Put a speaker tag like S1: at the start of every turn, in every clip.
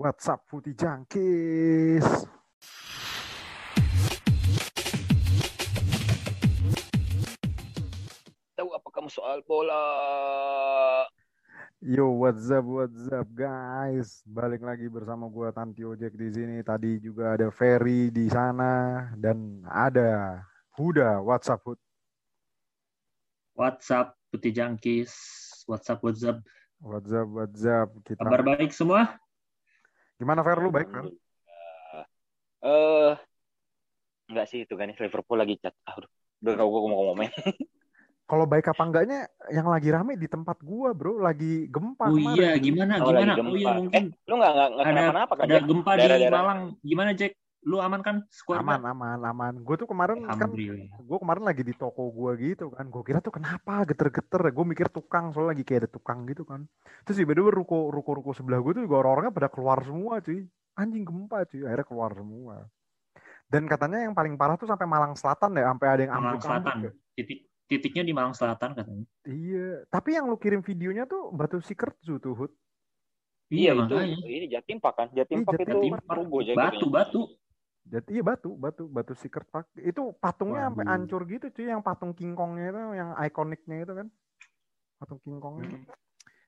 S1: WhatsApp Putih Jangkis.
S2: Tahu apa kamu soal bola?
S1: Yo, what's up, what's up, guys? Balik lagi bersama gua Tanti Ojek di sini. Tadi juga ada Ferry di sana dan ada Huda WhatsApp Hud.
S3: WhatsApp Putih Jangkis, WhatsApp WhatsApp.
S1: What's up, what's up? Kita
S3: Kabar baik semua?
S1: Gimana Fer lu baik Fer?
S2: Eh, eh, enggak sih itu kan Liverpool lagi cat. Ah, udah, udah tau gue mau ngomong.
S1: Kalau baik apa enggaknya yang lagi rame di tempat gua, Bro, lagi gempa
S3: Oh
S1: kemarin.
S3: iya, gimana
S2: Oh,
S3: gimana?
S2: gempa.
S3: Oh iya mungkin
S2: Lu nggak nggak nggak
S3: ada
S2: kenapa-napa kan?
S3: ada
S2: Jack?
S3: gempa di
S2: Daerah-daerah-
S3: Malang. Gimana Jack? Lu aman kan? Squad
S1: Aman, aman, aman. Gue tuh kemarin kan gue kemarin lagi di toko gue gitu kan gue kira tuh kenapa geter-geter gue mikir tukang soalnya lagi kayak ada tukang gitu kan terus tiba-tiba ruko ruko ruko sebelah gue tuh juga orang-orangnya pada keluar semua cuy anjing gempa cuy akhirnya keluar semua dan katanya yang paling parah tuh sampai Malang Selatan ya sampai ada yang
S3: Malang Selatan.
S1: ambruk
S3: Titik titiknya di Malang Selatan katanya.
S1: iya tapi yang lu kirim videonya tuh Batu Sikertu tuh Hud
S2: Iya,
S3: Iya,
S2: itu
S3: makanya.
S2: ini Jatim Pak kan? Jatim
S1: Iya,
S2: Pak itu
S1: Jatim
S2: rugo.
S3: Batu, batu.
S1: Jadi iya batu batu batu Sikert Park itu patungnya sampai hancur gitu cuy yang patung King Kongnya itu yang ikoniknya itu kan patung King Kongnya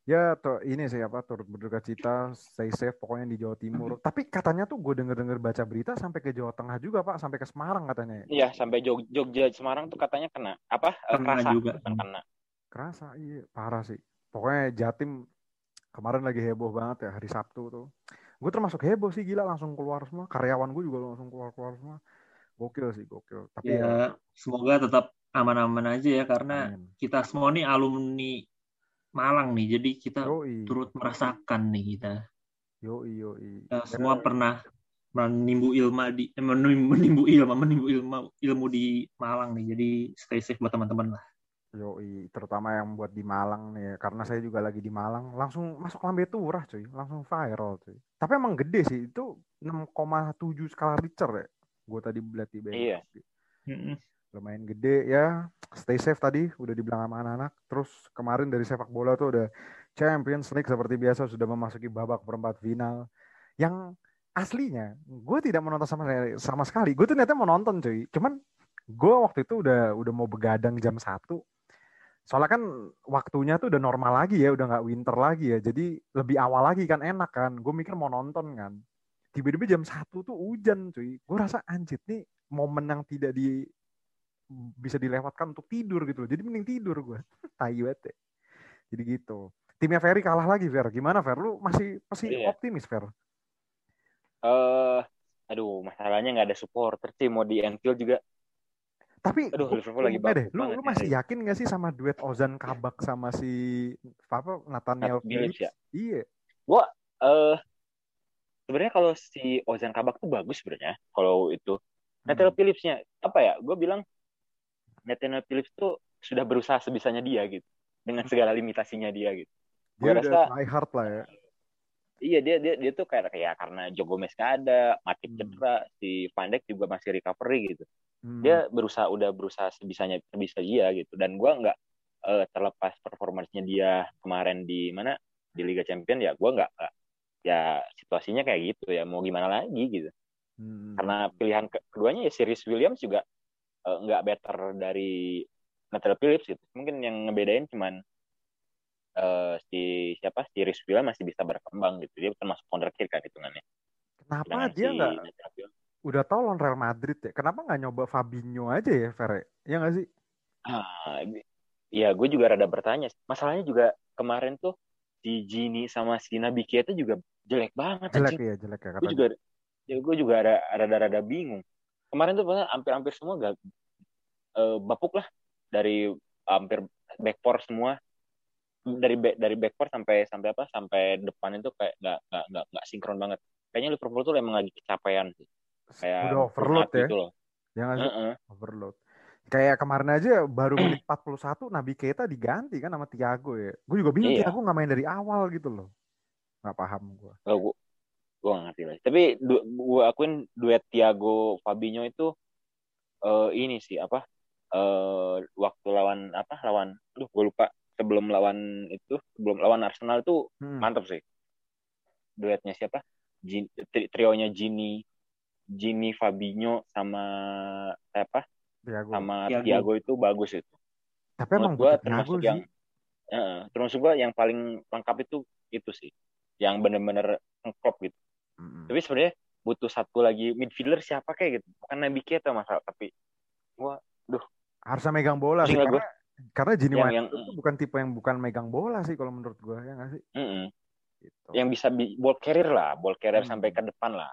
S1: Ya, tuh ini sih apa turut berduka cita, stay safe pokoknya di Jawa Timur. Tapi katanya tuh gue denger-denger baca berita sampai ke Jawa Tengah juga Pak, sampai ke Semarang katanya.
S2: Iya, sampai Jog Jogja Semarang tuh katanya kena. Apa? Eh,
S3: Kena
S2: Kerasa,
S3: juga.
S2: bukan kena.
S1: Kerasa, iya parah sih. Pokoknya Jatim kemarin lagi heboh banget ya hari Sabtu tuh. Gue termasuk heboh sih gila langsung keluar semua. Karyawan gue juga langsung keluar-keluar semua. Gokil sih, gokil. Tapi ya,
S3: Ya, semoga tetap aman-aman aja ya karena
S1: amin.
S3: kita semua nih alumni Malang nih. Jadi kita
S1: Yoi,
S3: turut merasakan nih kita.
S1: yoi, yoi.
S3: Kita semua pernah menimbu ilmu di eh, menimbu, menimbu ilmu menimbu ilmu ilmu di Malang nih jadi stay safe buat teman-teman lah
S1: Yoi, terutama yang buat di Malang nih, ya. karena saya juga lagi di Malang, langsung masuk lambe turah cuy, langsung viral cuy. Tapi emang gede sih, itu 6,7 skala Richter ya. Gue tadi lihat di BMX.
S2: Iya.
S3: Mm-mm.
S1: Lumayan gede ya, stay safe tadi, udah dibilang sama anak-anak. Terus kemarin dari sepak bola tuh udah Champions League seperti biasa sudah memasuki babak perempat final. Yang aslinya, gue tidak menonton sama sama sekali. Gue tuh niatnya mau nonton cuy, cuman gue waktu itu udah udah mau begadang jam 1 soalnya kan waktunya tuh udah normal lagi ya, udah nggak winter lagi ya. Jadi lebih awal lagi kan enak kan. Gue mikir mau nonton kan. Tiba-tiba jam satu tuh hujan cuy. Gue rasa anjir nih momen yang tidak di bisa dilewatkan untuk tidur gitu loh. Jadi mending tidur gue. Tai banget ya. Jadi gitu. Timnya Ferry kalah lagi Fer. Gimana Fer? Lu masih masih
S2: Iya.
S1: optimis Fer?
S2: Eh, aduh, masalahnya nggak ada supporter sih mau di Anfield juga.
S1: Tapi
S2: Aduh,
S1: gua-
S2: Liverpool lagi
S1: enggak deh.
S2: bagus
S1: Lu, lu
S2: ya,
S1: masih
S2: Ferry.
S1: yakin gak sih sama duet Ozan Kabak sama si apa Nathaniel
S2: Nat Phillips ya?
S1: Iya.
S2: Eh, sebenarnya kalau si Ozan Kabak tuh bagus sebenarnya. Kalau itu
S1: Hmm.
S2: Nathaniel Phillips-nya apa ya? Gue bilang Nathaniel Phillips tuh sudah berusaha sebisanya dia gitu dengan segala limitasinya dia gitu.
S1: Dia
S2: Gua
S1: udah
S2: rasa-
S1: try hard lah ya.
S2: Iya dia dia dia tuh kayak kayak karena Joe Gomez gak ada, Matip
S1: Hmm.
S2: cedera, si Van Dijk juga masih recovery gitu.
S1: Hmm.
S2: Dia berusaha udah berusaha sebisanya sebisa dia gitu. Dan gua nggak eh, terlepas performancenya dia kemarin di mana di Liga Champion ya gua nggak ya situasinya kayak gitu ya mau gimana lagi gitu.
S1: Hmm.
S2: Karena pilihan ke- keduanya ya Sirius Williams juga eh, nggak better dari Nathaniel Phillips gitu. Mungkin yang ngebedain cuman eh, si siapa Sirius Williams masih bisa berkembang gitu. Dia termasuk wonderkid kan hitungannya.
S1: Kenapa
S2: Sedangkan
S1: dia
S2: si
S1: nggak
S2: Phillips-
S1: udah tau lawan Real Madrid ya? Kenapa nggak nyoba Fabinho aja ya, Fer? Ya nggak sih?
S2: Ah, ya gue juga rada bertanya. Masalahnya juga kemarin tuh si Gini sama si Nabi Keita juga jelek banget.
S1: Jelek
S2: anjing.
S1: ya, jelek ya
S2: Gue juga, ya gue juga ada rada-rada bingung. Kemarin tuh hampir-hampir semua gak eh, bapuk lah dari hampir back four semua dari back dari back four sampai sampai apa sampai depan itu kayak nggak nggak nggak sinkron banget. Kayaknya Liverpool tuh emang lagi kecapean sih. Kayak
S1: Udah overload
S2: burnout
S1: ya.
S2: gitu loh.
S1: Ya nggak sih?
S2: Heeh.
S1: Overload. Kayak kemarin aja baru menit 41 Nabi Keita diganti kan sama Thiago ya. Gue juga bingung
S2: Iya.
S1: Thiago nggak main dari awal gitu loh. Nggak paham gue.
S2: Gak, gue, gue gak ngerti lah. Tapi du- gue akuin duet Thiago Fabinho itu eh, ini sih apa? eh waktu lawan apa? Lawan, aduh gue lupa. Sebelum lawan itu, sebelum lawan Arsenal itu
S1: Hmm.
S2: mantap sih. Duetnya siapa? Gin, tri- trionya Gini, Gini, Fabinho sama apa?
S1: Thiago.
S2: Sama
S3: Thiago.
S2: Thiago itu bagus itu.
S1: Tapi emang
S2: Menurut gua
S1: Thiago
S2: termasuk
S1: sih.
S2: yang Heeh, termasuk gua yang paling lengkap itu itu sih. Yang bener-bener ngeklop gitu.
S1: Mm-mm.
S2: Tapi sebenarnya butuh satu lagi midfielder siapa kayak gitu. Bukan Nabi Keita masalah, tapi gua
S1: harusnya megang bola sih
S2: Pusing lah
S1: karena karena Gini
S2: Yang- yang-
S1: itu bukan tipe yang bukan megang bola sih kalau menurut gua ya nggak sih
S2: mm-mm.
S1: gitu.
S2: yang bisa bi- ball carrier lah, ball carrier
S1: Hmm.
S2: sampai ke depan lah.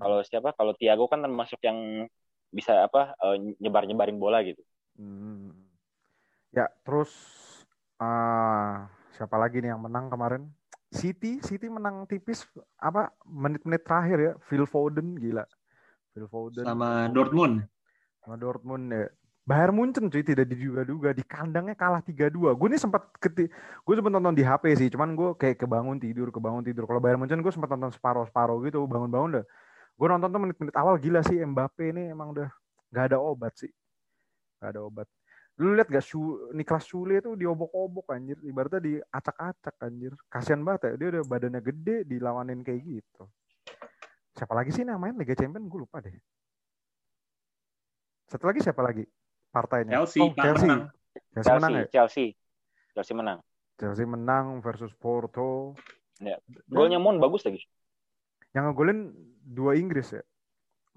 S2: Kalau siapa? Kalau Thiago kan termasuk yang bisa apa eh, nyebar-nyebarin bola gitu.
S1: Hmm. Ya, terus ah siapa lagi nih yang menang kemarin? City, City menang tipis apa menit-menit terakhir ya. Phil Foden gila. Phil Foden
S3: sama Dortmund.
S1: sama Dortmund ya. Bayern Munchen cuy tidak diduga-duga di kandangnya kalah 3-2. Gue nih sempat keti gue sempat nonton di HP sih, cuman gue kayak kebangun tidur, kebangun tidur. Kalau Bayern Munchen gue sempat nonton separuh-separuh gitu, bangun-bangun dah. Gue nonton tuh menit-menit awal gila sih Mbappe ini emang udah nggak ada obat sih. Nggak ada obat. Lu lihat gak Shu, Niklas Sule itu diobok-obok anjir, ibaratnya diacak-acak anjir. Kasihan banget ya, dia udah badannya gede dilawanin kayak gitu. Siapa lagi sih yang main Liga Champions? Gue lupa deh. Satu lagi siapa lagi? Partainya.
S3: Chelsea,
S1: oh, Chelsea.
S3: menang.
S1: Chelsea menang
S2: Chelsea,
S1: ya?
S2: Chelsea, Chelsea menang.
S1: Chelsea menang versus Porto.
S2: Golnya Mon bagus lagi.
S1: Yang ngegolin dua Inggris ya.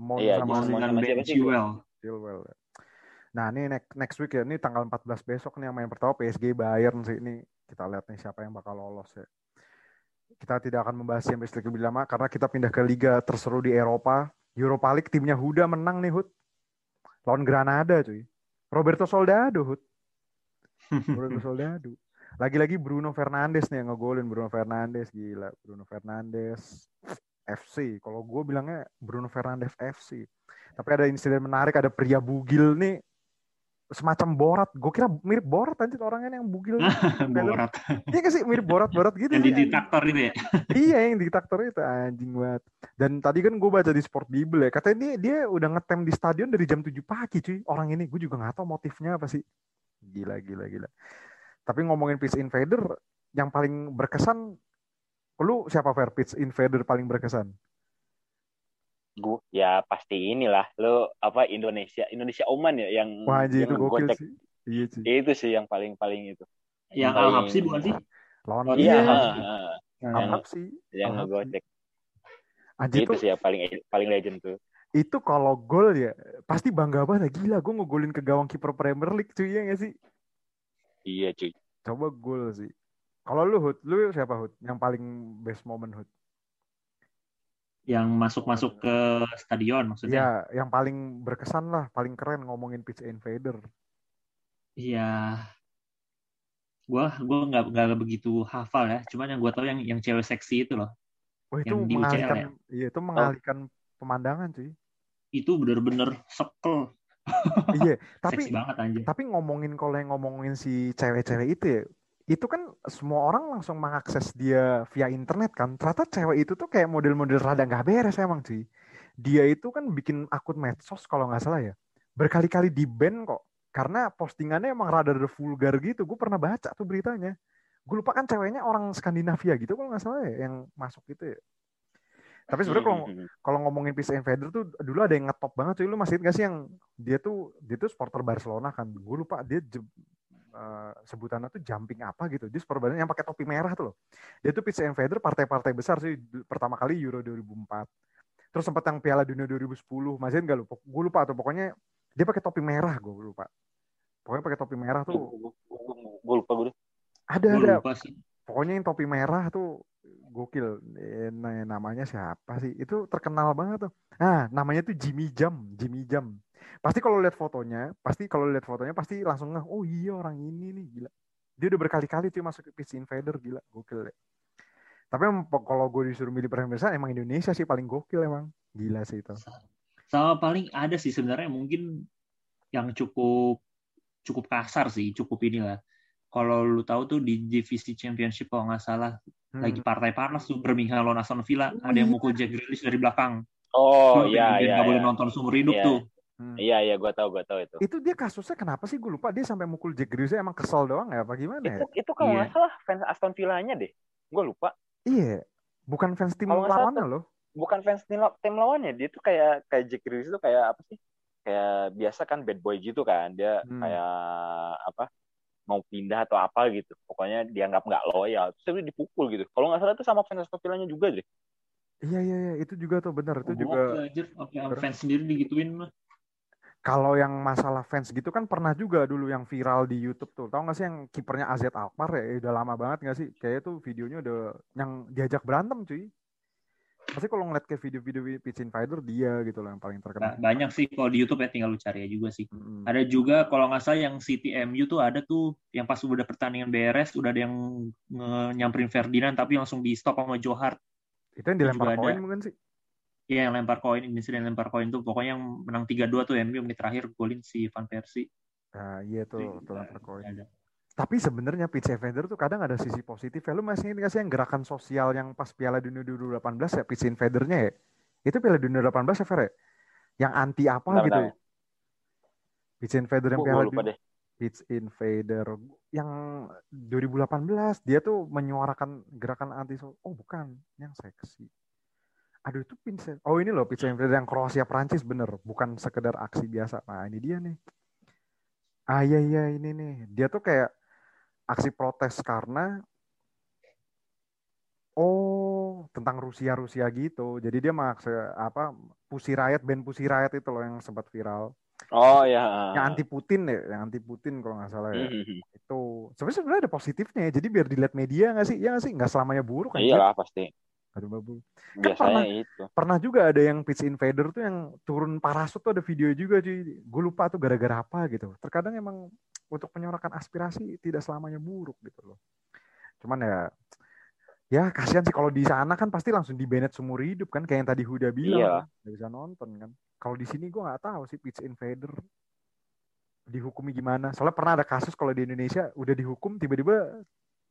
S1: Mon
S2: Iya,
S1: sama si
S2: sama
S3: Ben? Chilwell.
S1: Chilwell. ya. Nah, ini next, next week ya. Ini tanggal 14 besok nih yang main pertama PSG Bayern sih. Ini kita lihat nih siapa yang bakal lolos ya. Kita tidak akan membahas yang listrik lebih lama karena kita pindah ke liga terseru di Eropa. Europa League timnya Huda menang nih Hud. Lawan Granada cuy. Roberto Soldado Hud. Roberto Soldado. Lagi-lagi Bruno Fernandes nih yang ngegolin Bruno Fernandes gila. Bruno Fernandes FC. Kalau gue bilangnya Bruno Fernandes FC. Tapi ada insiden menarik, ada pria bugil nih semacam Borat. Gue kira mirip Borat anjir orangnya yang bugil.
S3: Borat.
S1: Iya gak sih mirip Borat-Borat gitu.
S3: Yang di diktator itu ya.
S1: Iya yang diktator itu anjing banget. Dan tadi kan gue baca di Sport Bible ya, katanya dia, dia udah ngetem di stadion dari jam 7 pagi cuy. Orang ini gue juga gak tahu motifnya apa sih. Gila gila gila. Tapi ngomongin Pitch Invader yang paling berkesan lu siapa Fair Pitch Invader paling berkesan?
S2: Gue ya pasti inilah lo apa Indonesia Indonesia Oman ya yang
S1: Wah itu
S2: yang
S1: gokil
S2: ngegocek.
S1: sih. Iya sih.
S2: Itu sih yang paling paling itu.
S3: Yang
S2: Paling-
S3: Al Habsi bukan sih?
S1: Lawan
S3: Oh,
S2: Iya.
S3: Al-Habsi.
S2: yang
S1: Al-Habsi.
S2: ngegocek.
S1: Anjir
S2: Itu
S1: tuh
S2: sih ya paling paling legend tuh.
S1: itu kalau gol ya pasti bangga banget gila gue ngegolin ke gawang kiper Premier League cuy ya gak sih?
S2: Iya cuy.
S1: Coba gol sih. Kalau lu Hud, lu siapa Hud? Yang paling best moment Hud?
S3: Yang masuk-masuk ke stadion maksudnya.
S1: Iya, yang paling berkesan lah, paling keren ngomongin pitch invader.
S3: Iya. Gua gua nggak nggak begitu hafal ya. Cuman yang gua tahu yang yang cewek seksi itu loh.
S1: Wah itu
S3: Yang di UCL
S1: mengalihkan,
S3: ya?
S1: iya itu mengalihkan pemandangan cuy.
S3: Itu bener-bener sekel.
S1: iya,
S3: Seksi
S1: tapi
S3: banget anjir.
S1: tapi ngomongin kalau yang ngomongin si cewek-cewek itu ya, itu kan semua orang langsung mengakses dia via internet kan. Ternyata cewek itu tuh kayak model-model rada nggak beres emang cuy. Dia itu kan bikin akun medsos kalau nggak salah ya. Berkali-kali di ban kok. Karena postingannya emang rada vulgar gitu. Gue pernah baca tuh beritanya. Gue lupa kan ceweknya orang Skandinavia gitu kalau nggak salah ya yang masuk gitu ya. Tapi sebenarnya kalau
S2: Hmm,
S1: kalau ngomongin PC Invader tuh dulu ada yang ngetop banget cuy lu masih ingat gak sih yang dia tuh dia tuh supporter Barcelona kan gue lupa dia eh, sebutannya tuh jumping apa gitu. Dia supporter Barcelona yang pakai topi merah tuh loh. Dia tuh PC Invader partai-partai besar sih. Pertama kali Euro 2004 terus sempat yang Piala Dunia 2010 masih ingat gak lu gue lupa tuh. Pokoknya dia pakai topi merah gue lupa. Pokoknya pakai topi merah tuh.
S2: Gue lupa gue.
S1: ada
S3: Gua
S1: ada.
S3: lupa sih.
S1: pokoknya yang topi merah tuh gokil. Eh, nah, namanya siapa sih? Itu terkenal banget tuh. Nah namanya tuh Jimmy Jam. Jimmy Jam pasti kalau lihat fotonya pasti kalau lihat fotonya pasti langsung ngeh oh iya orang ini nih gila dia udah berkali-kali tuh masuk ke PC Invader gila gokil deh tapi kalau gue disuruh milih pemirsa emang Indonesia sih paling gokil emang gila sih itu
S3: Sama paling ada sih sebenarnya mungkin yang cukup cukup kasar sih, cukup inilah. Kalau lu tahu tuh di divisi championship kalau nggak salah
S1: Hmm.
S3: lagi partai panas tuh Birmingham lawan Aston Villa
S1: Oh,
S3: ada yang
S1: iya.
S3: mukul Jack Grealish dari belakang.
S2: Oh iya iya.
S3: nggak boleh
S2: iya.
S3: nonton seumur hidup
S2: Iya.
S3: tuh.
S1: Hmm.
S2: Iya iya gue tahu gue tahu itu.
S1: itu dia kasusnya kenapa sih gue lupa dia sampai mukul Jack Grealish emang kesel doang ya apa gimana ya
S2: Itu itu kalau
S3: Iya.
S2: nggak salah fans Aston Villanya deh. Gue lupa.
S1: iya bukan fans tim
S2: salah
S1: lawannya loh
S2: bukan fans tim, tim lawannya dia tuh kayak kayak Jack Grealish tuh kayak apa sih kayak biasa kan bad boy gitu kan dia
S1: Hmm.
S2: kayak apa mau pindah atau apa gitu pokoknya dianggap nggak loyal terus dia dipukul gitu kalau nggak salah itu sama fans Aston Villanya juga deh
S1: Iya iya iya itu juga tuh benar itu
S3: Oh,
S1: juga.
S3: Sampai sama fans sendiri digituin mah.
S1: Kalau yang masalah fans gitu kan pernah juga dulu yang viral di YouTube tuh. Tahu nggak sih yang kipernya AZ Alkmaar ya? Udah lama banget nggak sih? Kayaknya tuh videonya udah yang diajak berantem cuy. Pasti kalau ngeliat kayak video-video pitch invader dia gitu loh yang paling terkenal.
S3: Banyak sih kalau di YouTube ya tinggal lu cari aja juga sih.
S1: Mm-mm.
S3: Ada juga kalau nggak salah yang City MU tuh ada tuh yang pas udah pertandingan beres udah ada yang nyamperin Ferdinand tapi langsung di stop sama Joe Hart.
S1: Itu yang dilempar koin
S3: ada.
S1: mungkin sih.
S3: Iya yang lempar koin, insiden lempar koin tuh pokoknya yang menang 3-2 tuh MU menit terakhir golin si Van Persie.
S1: Nah, iya tuh, tuh lempar koin.
S3: ada.
S1: Tapi sebenarnya pitch invader tuh kadang ada sisi positif ya. Lu masih ingat sih yang gerakan sosial yang pas Piala Dunia 2018 ya pitch invadernya ya? Itu Piala Dunia 2018 ya Fer ya? Yang anti apa
S2: Bentar,
S1: gitu
S2: bentar.
S1: ya? Pitch invader yang Piala Dunia. Pitch Invader yang 2018 dia tuh menyuarakan gerakan anti so oh bukan yang seksi aduh itu pitch oh ini loh Pitch Invader yang Kroasia Prancis bener. Bukan sekedar aksi biasa. Nah ini dia nih. Ah iya iya ini nih. Dia tuh kayak aksi protes karena oh tentang Rusia Rusia gitu. Jadi dia maksa apa Pussy Riot band Pussy Riot itu loh yang sempat viral.
S2: Oh ya
S1: yang anti Putin ya yang anti Putin kalau nggak salah ya.
S2: Mhm.
S1: itu. Sebenarnya sebenarnya ada positifnya ya. Jadi biar dilihat media nggak sih? Ya nggak sih? Nggak selamanya buruk kan
S2: iyalah pasti
S1: aduh babu
S2: biasanya
S1: pernah-
S2: itu.
S1: pernah juga ada yang pitch invader tuh yang turun parasut tuh ada video juga cuy. Gue lupa tuh gara-gara apa gitu. Terkadang emang untuk menyuarakan aspirasi tidak selamanya buruk gitu loh. Cuman ya ya kasihan sih kalau di sana kan pasti langsung di banned seumur hidup kan kayak yang tadi Huda bilang
S2: Iya.
S1: kan. nggak bisa nonton kan. Kalau di sini gue nggak tahu sih pitch invader dihukumi gimana. Soalnya pernah ada kasus kalau di Indonesia udah dihukum tiba-tiba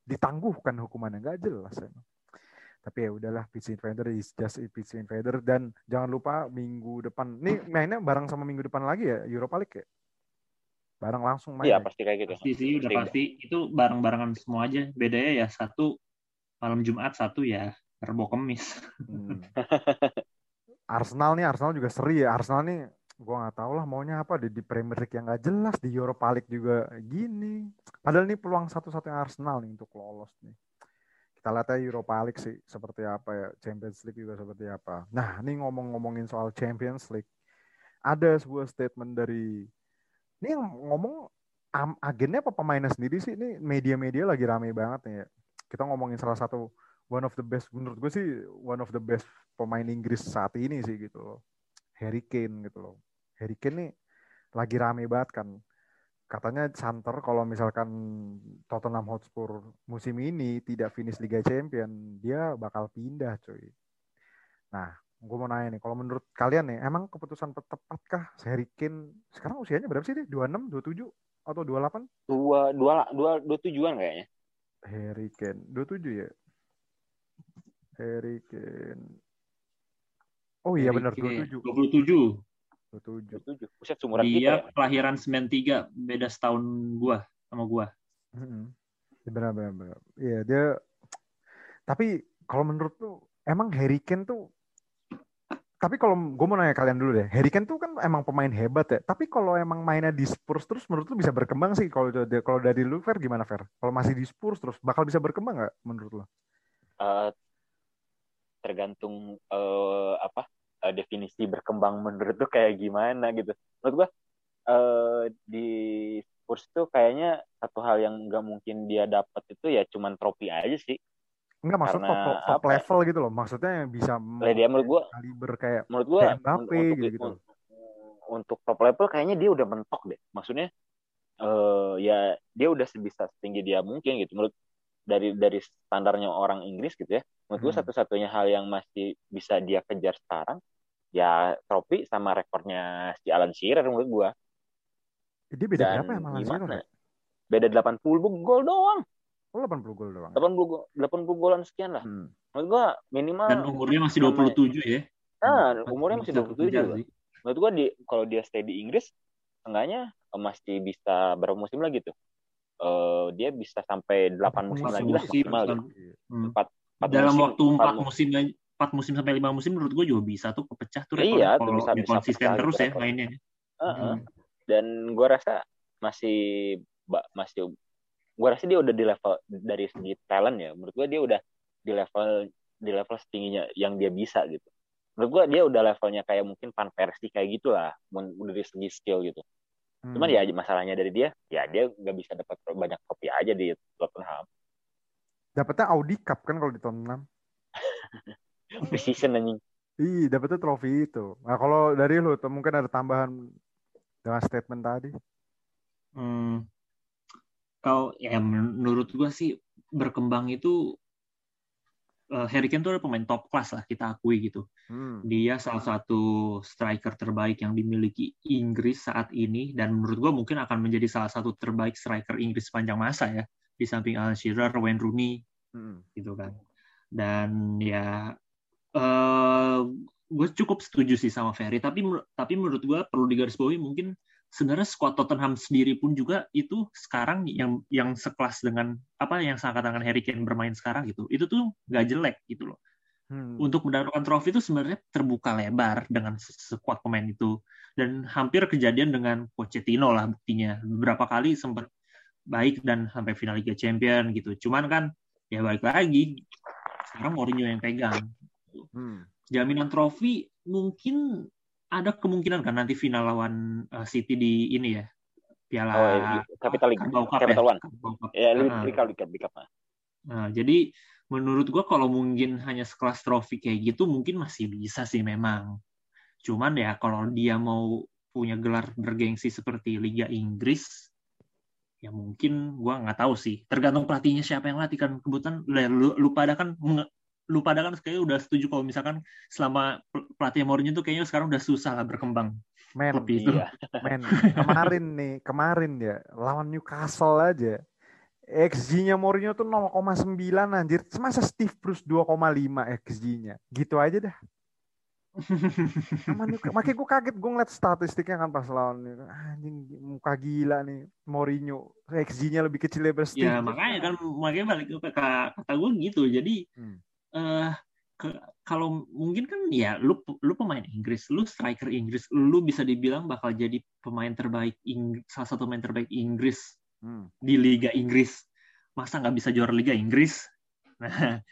S1: ditangguhkan hukumannya. Nggak jelas emang tapi ya udahlah pitch invader is just a pitch invader dan jangan lupa minggu depan nih mainnya bareng sama minggu depan lagi ya Europa League ya bareng langsung main
S2: iya
S1: ya?
S2: pasti kayak gitu
S3: Pasti sih udah
S2: Pasti.
S3: pasti itu bareng-barengan semua aja. Bedanya ya satu malam Jumat, satu ya Rebo Kemis.
S1: Hmm. Arsenal nih Arsenal juga seri ya Arsenal nih gua nggak tahu lah maunya apa di, di Premier League yang nggak jelas di Europa League juga gini padahal ini peluang satu-satunya Arsenal nih untuk lolos nih kita lihat aja Europa League sih seperti apa ya Champions League juga seperti apa. Nah ini ngomong-ngomongin soal Champions League ada sebuah statement dari ini yang ngomong agennya apa pemainnya sendiri sih? Ini media-media lagi rame banget nih ya. Kita ngomongin salah satu one of the best menurut gue sih one of the best pemain Inggris saat ini sih gitu loh. Harry Kane gitu loh. Harry Kane nih lagi rame banget kan katanya santer kalau misalkan Tottenham Hotspur musim ini tidak finish Liga Champion dia bakal pindah cuy. Nah gue mau nanya nih kalau menurut kalian nih emang keputusan tepatkah Harry Kane? Sekarang usianya berapa sih dia 26 27 atau 28
S2: dua dua dua dua tujuan kayaknya.
S1: Harry Kane 27 ya? Harry Kane. Oh iya benar
S3: Harry Kane,
S1: 27
S3: 27.
S1: 27
S2: dua tujuh buset seumuran kita ya
S3: Dia kelahiran 93, beda setahun gua sama gua.
S1: Mm-mm. Benar benar benar. Iya dia. Tapi kalau menurut tuh emang Harry Kane tuh. Tapi kalau gue mau nanya kalian dulu deh, Harry Kane tuh kan emang pemain hebat ya. Tapi kalau emang mainnya di Spurs terus, menurut lu bisa berkembang sih? Kalau dari- kalau dari lu Fer gimana Fer? Kalau masih di Spurs terus, bakal bisa berkembang nggak menurut lu?
S2: Eh, tergantung eh, apa eh, definisi berkembang menurut tuh kayak gimana gitu. Menurut gua eh, di Spurs tuh kayaknya satu hal yang nggak mungkin dia dapat itu ya cuman trofi aja sih.
S1: Enggak maksud top,
S2: Karena
S1: top, top
S2: apa ya?
S1: level gitu loh. Maksudnya yang bisa
S2: dia menurut gua
S1: kaliber kayak
S2: menurut gua
S1: Kayak Mbappe
S2: un- untuk,
S1: gitu-gitu.
S2: un- untuk top level kayaknya dia udah mentok deh. Maksudnya eh ya dia udah sebisa setinggi dia mungkin gitu. Menurut dari dari standarnya orang Inggris gitu ya. Menurut gua
S1: Hmm.
S2: satu-satunya hal yang masih bisa dia kejar sekarang ya trofi sama rekornya si Alan Shearer menurut gua.
S1: dia beda
S2: Dan
S1: berapa ya malah Shearer ya?
S2: Beda 80 gol doang.
S1: Oh 80 gol doang.
S2: 80 gol 80 golan sekian lah.
S1: Hmm.
S2: Menurut gua minimal
S3: Dan umurnya masih
S2: namanya-
S3: 27 ya.
S2: ah, umurnya masih
S3: Bisa
S2: 27
S3: kejar
S2: loh.
S3: sih.
S2: menurut gua di kalau dia stay di Inggris enggaknya masih bisa berapa musim lagi tuh Eh dia bisa sampai 8 musim lagi lah
S3: musim,
S2: maksimal gitu.
S1: Iya.
S3: Hmm.
S2: Empat- empat
S3: Dalam
S2: musim,
S3: waktu
S2: empat
S3: 4
S2: mu-
S3: musim aja, 4 musim sampai 5 musim menurut gue juga bisa tuh kepecah tuh
S2: Iya, tuh
S3: kalau
S2: bisa- bisa
S3: konsisten
S2: pecah
S3: terus
S2: gitu
S3: ya
S2: rekor.
S3: mainnya.
S2: Heeh.
S3: Hmm.
S2: dan gue rasa masih masih gue rasa dia udah di level dari segi talent ya menurut gue dia udah di level di level setingginya yang dia bisa gitu menurut gue dia udah levelnya kayak mungkin Van Persie kayak gitulah udah dari segi skill gitu
S1: Hmm.
S2: cuman ya masalahnya dari dia ya dia nggak bisa dapat banyak trofi aja di Tottenham
S1: Dapatnya Audi Cup kan kalau di Tottenham.
S2: precision anjing
S1: Ih, dapetnya trofi itu. Nah, kalau dari lu tuh mungkin ada tambahan dengan statement tadi.
S3: Hmm. Kalau ya menurut gua sih berkembang itu Harry Kane tuh pemain top class lah kita akui gitu.
S1: Hmm.
S3: Dia salah satu striker terbaik yang dimiliki Inggris saat ini dan menurut gua mungkin akan menjadi salah satu terbaik striker Inggris sepanjang masa ya di samping Alan Shearer, Wayne Rooney
S1: Hmm.
S3: gitu kan. Dan ya eh gue cukup setuju sih sama Ferry tapi tapi menurut gue perlu digarisbawahi mungkin sebenarnya skuad Tottenham sendiri pun juga itu sekarang yang yang sekelas dengan apa yang seangkatan Harry Kane bermain sekarang gitu. Itu tuh nggak jelek gitu loh.
S1: Hmm.
S3: untuk mendapatkan trofi itu sebenarnya terbuka lebar dengan sekuat pemain itu. Dan hampir kejadian dengan Pochettino lah buktinya. Beberapa kali sempat baik dan sampai final Liga Champion gitu. Cuman kan ya balik lagi sekarang Mourinho yang pegang.
S1: Hmm.
S3: jaminan trofi mungkin ada kemungkinan kan nanti final lawan uh, City di ini ya Piala
S2: Oh, iya, Capital League.
S3: Carabao Cup
S2: Capital
S3: ya.
S2: One.
S3: Cup.
S2: ya
S3: Ah.
S2: Liga Liga Liga
S3: Nah, jadi menurut gua kalau mungkin hanya sekelas trofi kayak gitu mungkin masih bisa sih memang. Cuman ya kalau dia mau punya gelar bergengsi seperti Liga Inggris ya mungkin gua nggak tahu sih. Tergantung pelatihnya siapa yang latih kan kebetulan lu, lu pada kan lu pada kan kayaknya udah setuju kalau misalkan selama pel- pelatih Mourinho tuh kayaknya sekarang udah susah lah berkembang.
S1: Men,
S3: Klub itu.
S2: iya
S1: men, kemarin nih, kemarin ya lawan Newcastle aja. XG-nya Mourinho tuh 0,9 anjir. Masa Steve Bruce 2,5 XG-nya. Gitu aja dah. Makanya gue kaget gue ngeliat statistiknya kan pas lawan anjing muka gila nih Mourinho. XG-nya lebih kecil daripada Steve.
S3: Ya makanya kan makanya balik ke kata, kata gue gitu. Jadi
S1: Hmm.
S3: Eh ke- kalau mungkin kan ya lu lu pemain Inggris, lu striker Inggris, lu bisa dibilang bakal jadi pemain terbaik Ing- salah satu pemain terbaik Inggris
S1: Hmm.
S3: di Liga Inggris. Masa nggak bisa juara Liga Inggris? Nah,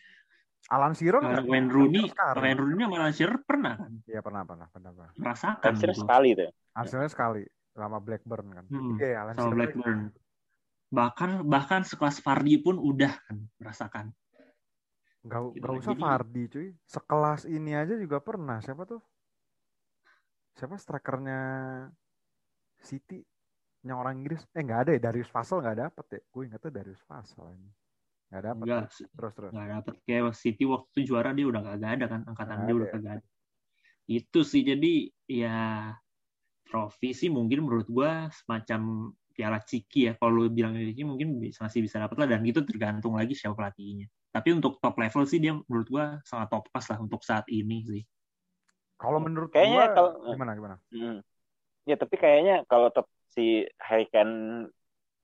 S1: Alan Shearer nggak?
S3: Wayne Rooney. Wayne Rooney sama Alan Shearer pernah kan
S1: Iya pernah pernah pernah. pernah.
S3: merasakan
S2: Hampir
S3: gitu.
S2: sekali tuh
S1: Hasilnya sekali sama Blackburn kan.
S3: Hmm,
S1: Iya Alan
S3: sama
S1: Shearer.
S3: Blackburn. Bahkan bahkan sekelas Vardy pun udah kan merasakan.
S1: Gak,
S3: Gitu
S1: gak
S3: kan,
S1: usah Fardi cuy. Sekelas ini aja juga pernah. Siapa tuh? Siapa strikernya City? Yang orang Inggris. Eh nggak ada ya. Darius Vassell nggak dapet ya. Gue ingetnya Darius Vassell ini. Nggak dapet.
S3: Enggak,
S1: Terus terus.
S3: nggak dapet kayak City waktu itu juara dia udah kagak ada kan angkatan
S1: Nggak
S3: dia udah
S1: ya.
S3: kagak ada itu sih jadi ya trofi sih mungkin menurut gua semacam piala ciki ya kalau lu bilang ciki mungkin bisa, masih bisa dapat lah dan itu tergantung lagi siapa pelatihnya tapi untuk top level sih dia menurut gua sangat top class lah untuk saat ini sih
S1: Kalau menurut
S2: Kayaknya
S1: gue
S2: kalau-
S1: gimana gimana?
S2: Hmm. Ya tapi kayaknya kalau tetap si Harry Kane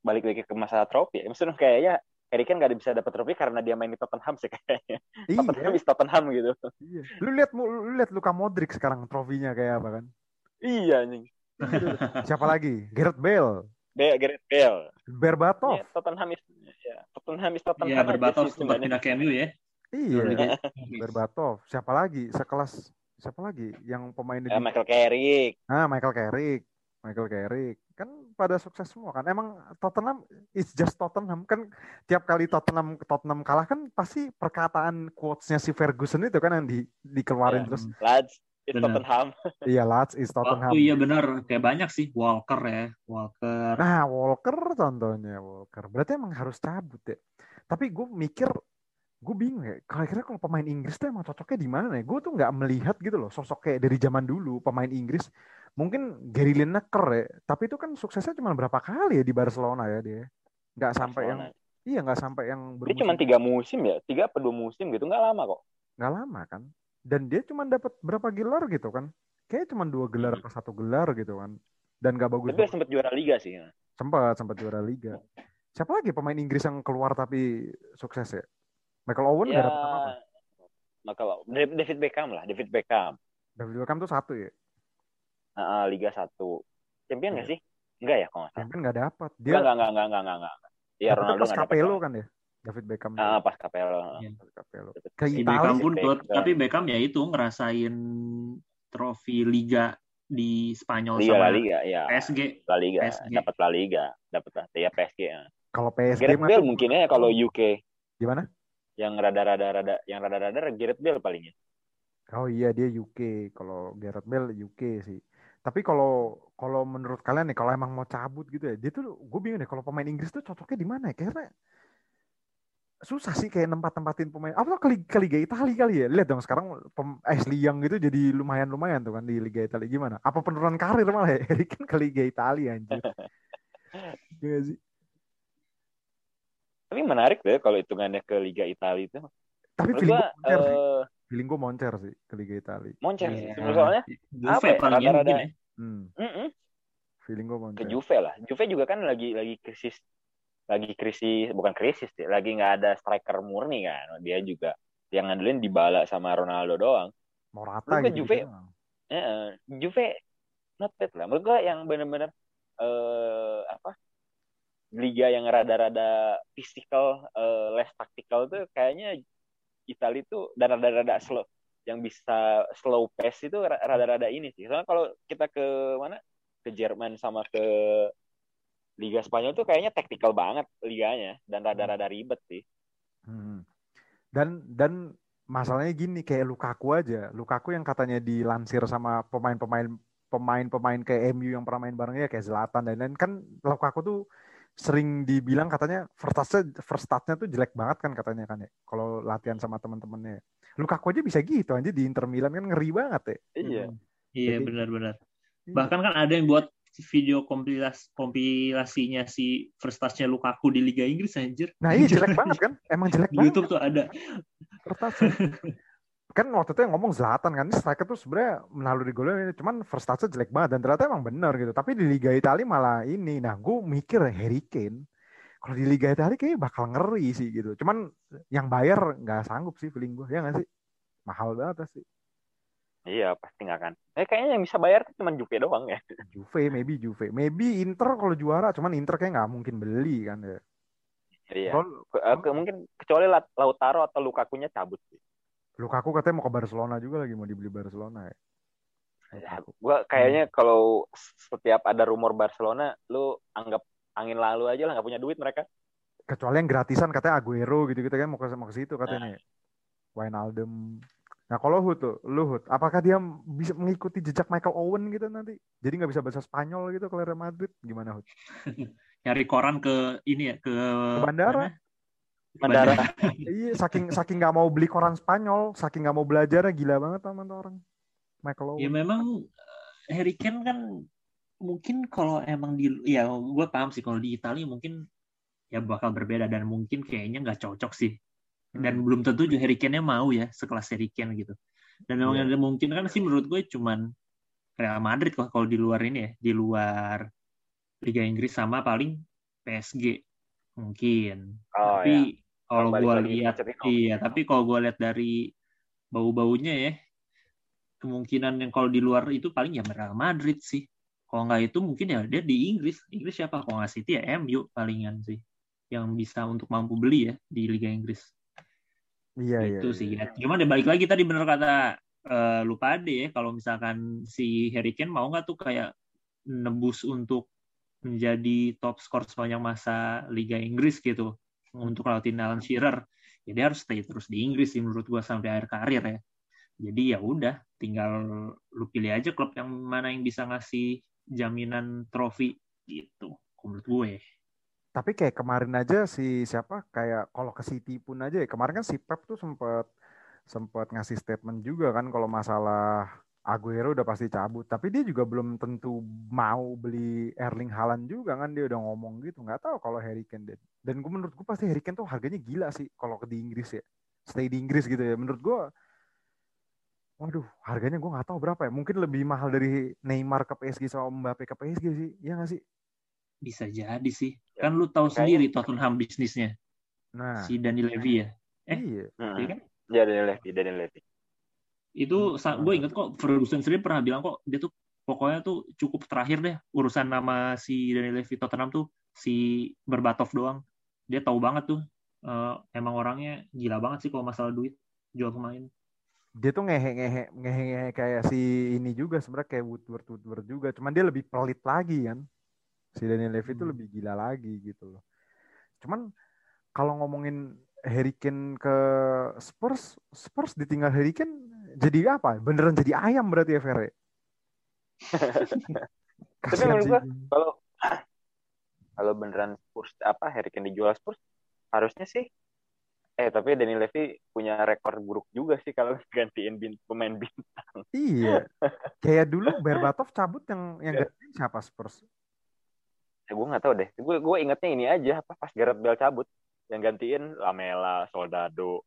S2: balik lagi ke masalah trofi, ya, maksudnya kayaknya Harry Kane gak bisa dapat trofi karena dia main di Tottenham sih kayaknya. Tottenham
S1: Iya.
S2: is Tottenham gitu.
S1: iya. Lu lihat lu lihat Luka Modric sekarang trofinya kayak apa kan?
S2: iya anjing.
S1: Siapa lagi? Gareth Bale,
S2: Be Gareth Bale.
S1: Berbatov.
S2: Ya, Tottenham is ya, Tottenham is Tottenham.
S3: ya
S2: aja
S3: berbatov sempat pindah ke MU ya
S1: Iya. Berbatov. Siapa lagi? Sekelas siapa lagi yang pemainnya
S2: Ya,
S1: di
S2: Michael Carrick.
S1: Ah, Michael Carrick. Michael Carrick. Kan pada sukses semua kan. Emang Tottenham it's just Tottenham kan tiap kali Tottenham Tottenham kalah kan pasti perkataan quotes-nya si Ferguson itu kan yang di dikeluarin
S2: Ya.
S1: terus.
S2: Lads is
S3: Benar.
S2: Tottenham.
S1: Iya, lads is Tottenham.
S3: Oh iya benar kayak banyak sih Walker ya Walker
S1: Nah, Walker contohnya Walker. Berarti emang harus cabut ya. Tapi gue mikir gue bingung ya. Kira-kira kalau pemain Inggris tuh emang cocoknya di mana ya? Gue tuh nggak melihat gitu loh sosok kayak dari zaman dulu pemain Inggris. Mungkin Gary Lineker ya. Tapi itu kan suksesnya cuma berapa kali ya di Barcelona ya dia. Nggak sampai yang iya nggak sampai yang
S2: Dia
S1: bermusim
S2: cuma tiga musim ya, tiga atau dua musim gitu, nggak lama kok.
S1: nggak lama kan. Dan dia cuma dapat berapa gelar gitu kan? Kayak cuma dua gelar
S2: Hmm.
S1: atau satu gelar gitu kan. Dan gak bagus.
S2: Tapi sempat juara liga sih. ya.
S1: Sempat, sempat juara liga. Siapa lagi pemain Inggris yang keluar tapi sukses ya? Michael Owen
S2: Ya,
S1: nggak dapat apa-apa.
S2: kalau David Beckham lah, David Beckham.
S1: David Beckham tuh satu ya?
S2: Uh, Liga satu. Champion nggak sih? Enggak ya nggak salah.
S1: Champion nggak dapat.
S2: Dia enggak enggak enggak enggak enggak enggak. Iya
S1: Tapi
S2: Ronaldo
S1: pas
S2: nggak
S1: Capello
S2: dapat.
S1: kan ya? David Beckham.
S2: Ah, pas Capello.
S3: Iya.
S1: Pas Capello. Ke
S3: Si
S1: Italia
S3: Beckham pun
S2: Beckham.
S3: tapi Beckham ya itu ngerasain trofi Liga di Spanyol
S2: Liga La
S3: sama
S2: Liga, ya.
S3: PSG.
S2: La Liga,
S3: PSG.
S2: dapat La Liga, dapat lah. Ya PSG. Ya.
S1: Kalau PSG
S2: Gareth Bale mungkin ya kalau UK
S1: gimana?
S2: yang rada-rada rada yang rada-rada Gareth Bale palingnya.
S1: Oh iya dia UK. Kalau Gareth Bale UK sih. Tapi kalau kalau menurut kalian nih kalau emang mau cabut gitu ya, dia tuh gue bingung deh kalau pemain Inggris tuh cocoknya di mana ya? Kayaknya susah sih kayak tempat-tempatin pemain. Apa ke, Liga- ke Liga Italia kali ya? Lihat dong sekarang pem, Ashley Young gitu jadi lumayan-lumayan tuh kan di Liga Italia gimana? Apa penurunan karir malah ya? Harry Kane ke Liga Italia anjir. Iya nggak sih?
S2: Tapi menarik deh kalau hitungannya ke Liga Italia itu.
S1: Tapi feeling gue moncer sih.
S2: eh,
S1: Feeling gue moncer sih ke Liga Italia.
S2: moncer
S3: Iya.
S2: sih. Soalnya
S3: Juve
S2: apa ya,
S3: mungkin ya.
S1: Hmm,
S2: mm-mm,
S1: feeling gue
S2: ke
S1: moncer.
S2: Juve lah. Juve juga kan lagi lagi krisis lagi krisis bukan krisis sih, lagi nggak ada striker murni kan. Dia juga yang ngandelin Dybala sama Ronaldo doang.
S1: Morata gitu.
S2: Juve- eh, Juve not bad lah. Menurut gua yang bener-bener eh apa? Liga yang rada-rada physical, eh, less tactical tuh kayaknya Italia tuh dan rada-rada slow yang bisa slow pace itu ra- rada-rada ini sih. Soalnya kalau kita ke mana? Ke Jerman sama ke Liga Spanyol tuh kayaknya tactical banget liganya dan rada-rada ribet sih.
S1: Hmm. Dan dan masalahnya gini kayak Lukaku aja. Lukaku yang katanya dilansir sama pemain-pemain pemain-pemain kayak MU yang pernah main barengnya kayak Zlatan dan lain kan Lukaku tuh sering dibilang katanya first touch first touch-nya tuh jelek banget kan katanya kan ya. Kalau latihan sama teman-temannya. Lukaku aja bisa gitu aja di Inter Milan kan ngeri banget ya.
S2: Iya.
S3: Iya
S1: Jadi-
S3: benar-benar.
S1: Iya.
S3: Bahkan kan ada yang buat video kompilas kompilasinya si first touch-nya Lukaku di Liga Inggris anjir.
S1: Nah iya jelek banget kan. Emang jelek
S3: Di
S1: banget.
S3: YouTube tuh ada.
S1: First touch. kan waktu itu yang ngomong Zlatan kan, ini striker tuh sebenarnya melalui golnya cuman first touch jelek banget dan ternyata emang bener gitu. Tapi di Liga Italia malah ini. Nah, gue mikir Harry Kane kalau di Liga Italia kayaknya bakal ngeri sih gitu. Cuman yang bayar nggak sanggup sih feeling gue, ya nggak sih? Mahal banget sih.
S2: Iya, pasti nggak kan. Eh kayaknya yang bisa bayar tuh cuma Juve doang ya.
S1: Juve, maybe Juve. Maybe Inter kalau juara, cuman Inter kayak nggak mungkin beli kan ya.
S2: Iya.
S1: Kalau
S2: Ke- eh, ke- mungkin kecuali Lautaro atau Lukakunya cabut sih.
S1: Lukaku katanya mau ke Barcelona juga lagi, mau dibeli Barcelona ya.
S2: Ya, gua kayaknya kalau setiap ada rumor Barcelona, lu anggap angin lalu aja lah nggak punya duit mereka.
S1: kecuali yang gratisan katanya Aguero gitu-gitu kan mau ke mau ke situ katanya. Wijnaldum. Nah kalau Hud tuh, lu Hud, apakah dia bisa mengikuti jejak Michael Owen gitu nanti? Jadi nggak bisa bahasa Spanyol gitu ke Real Madrid? Gimana Hud?
S3: Nyari koran ke ini ya ke,
S1: Ke bandara.
S3: mana?
S2: Bandara.
S1: iya, saking saking nggak mau beli koran Spanyol, saking nggak mau belajar gila banget teman orang. Michael Owen.
S3: Ya memang eh, Harry Kane kan mungkin kalau emang di ya gue paham sih kalau di Italia mungkin ya bakal berbeda dan mungkin kayaknya nggak cocok sih dan
S1: Hmm.
S3: belum tentu juga Harry Kane-nya mau ya sekelas Harry Kane gitu. Dan memang
S1: Iya.
S3: ada mungkin kan sih menurut gue cuman Real Madrid kok kalau di luar ini ya di luar Liga Inggris sama paling PSG mungkin.
S2: Oh,
S3: tapi kalau
S2: Balik
S3: gue lihat iya tapi kalau gue lihat dari bau-baunya ya kemungkinan yang kalau di luar itu paling ya Real Madrid sih. Kalau nggak itu mungkin ya dia di Inggris. Inggris siapa? Kalau nggak City ya MU palingan sih yang bisa untuk mampu beli ya di Liga Inggris
S1: Iya, iya.
S3: itu
S1: iya.
S3: sih ya. Cuma deh balik lagi tadi bener kata eh, lupa deh ya kalau misalkan si Harry Kane mau nggak tuh kayak nebus untuk menjadi top skor sepanjang masa Liga Inggris gitu untuk lautin Alan Shearer ya dia harus stay terus di Inggris sih menurut gua sampai akhir karir ya jadi ya udah tinggal lu pilih aja klub yang mana yang bisa ngasih jaminan trofi gitu menurut gue
S1: Tapi kayak kemarin aja si siapa kayak kalau ke City pun aja ya kemarin kan si Pep tuh sempet sempet ngasih statement juga kan kalau masalah Aguero udah pasti cabut. Tapi dia juga belum tentu mau beli Erling Haaland juga kan dia udah ngomong gitu. Nggak tahu kalau Harry Kane dan, dan gue menurut gue pasti Harry Kane tuh harganya gila sih kalau ke di Inggris ya. Stay di Inggris gitu ya. Menurut gue Waduh, harganya gue nggak tahu berapa ya. Mungkin lebih mahal dari Neymar ke PSG sama Mbappe ke PSG sih. Iya nggak sih?
S3: bisa jadi sih
S2: Ya,
S3: kan lu tahu
S2: makanya-
S3: sendiri Tottenham bisnisnya
S1: Nah,
S3: si Dani Levy ya Eh,
S1: iya.
S3: Iya kan?
S2: Ya Daniel Levy, Daniel Levy.
S3: Itu
S1: Hmm.
S3: gue inget kok Ferguson sendiri pernah bilang kok dia tuh pokoknya tuh cukup terakhir deh urusan nama si Daniel Levy Tottenham tuh si Berbatov doang. Dia tahu banget tuh eh, emang orangnya gila banget sih kalau masalah duit jual pemain.
S1: Dia tuh ngehe-ngehe ngehe-ngehe kayak si ini juga sebenarnya kayak Woodward Woodward juga. Cuman dia lebih pelit lagi kan. Si Daniel Levy itu
S3: Hmm.
S1: lebih gila lagi gitu loh. Cuman kalau ngomongin Harry Kane ke Spurs, Spurs ditinggal Harry Kane jadi apa? Beneran jadi ayam berarti ya Ferre? Kasihan
S2: menurut
S1: sih.
S2: gua, Kalau kalau beneran Spurs apa Harry Kane dijual Spurs harusnya sih eh tapi Daniel Levy punya rekor buruk juga sih kalau gantiin bin, pemain bintang.
S1: Iya. Kayak dulu Berbatov cabut yang yang
S2: Iya.
S1: gantiin siapa Spurs?
S2: Ya, gue nggak tahu deh. Gue gue ingetnya ini aja apa pas Gareth Bale cabut yang gantiin Lamela, Soldado,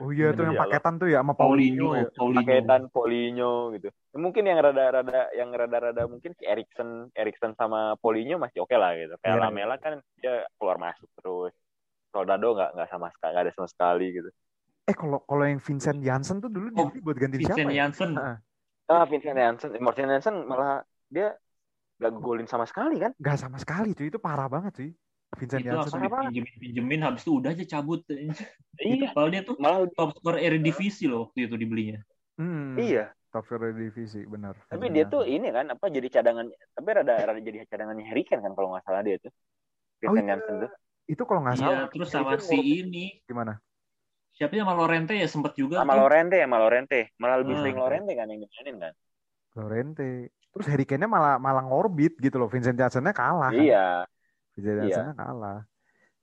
S1: Oh iya tuh yang
S2: Iya,
S1: paketan tuh ya sama
S3: Paulinho,
S1: Paulinho ya.
S3: Paulinho.
S2: paketan Paulinho gitu. Mungkin yang rada-rada yang rada-rada mungkin si Erikson, Erikson sama Paulinho masih oke lah gitu. Kayak
S1: Iya.
S2: Lamela kan dia keluar masuk terus. Soldado nggak nggak sama sekali nggak ada sama sekali gitu.
S1: Eh kalau kalau yang Vincent Janssen tuh dulu
S3: Oh,
S1: buat gantiin
S3: Vincent
S1: siapa ya?
S3: Janssen.
S1: Heeh.
S2: Ah Vincent Janssen, Martin Janssen malah dia nggak golin sama sekali kan?
S1: Gak sama sekali cuy, itu parah banget sih. Vincent
S3: itu langsung
S1: Janssen.
S2: apa?
S3: dipinjemin pinjemin habis itu udah aja cabut gitu.
S2: Iya,
S3: Kalau dia tuh
S2: malah
S3: top skor Eredivisie loh waktu itu dibelinya.
S1: Hmm,
S2: iya.
S1: Top scorer divisi, benar.
S2: Tapi
S1: Vincent
S2: dia tuh ini kan apa jadi cadangan tapi rada rada jadi cadangannya Harry Kane kan kalau nggak salah dia tuh.
S1: Oh,
S2: Vincent
S1: iya.
S2: Janssen tuh.
S1: itu kalau nggak
S3: Iya,
S1: salah
S3: terus
S2: Harry
S3: sama si ini.
S1: gimana?
S3: Siapa sama Lorente ya sempat juga
S2: Sama
S3: tuh.
S2: Lorente ya, sama Lorente. Malah lebih
S3: Hmm.
S2: sering Lorente kan yang dimainin kan.
S1: Lorente. Terus Harry Kane-nya malah malah ngorbit gitu loh. Vincent Janssen-nya kalah. kan?
S2: Iya.
S1: Vincent
S2: Iya.
S1: Janssen-nya kalah.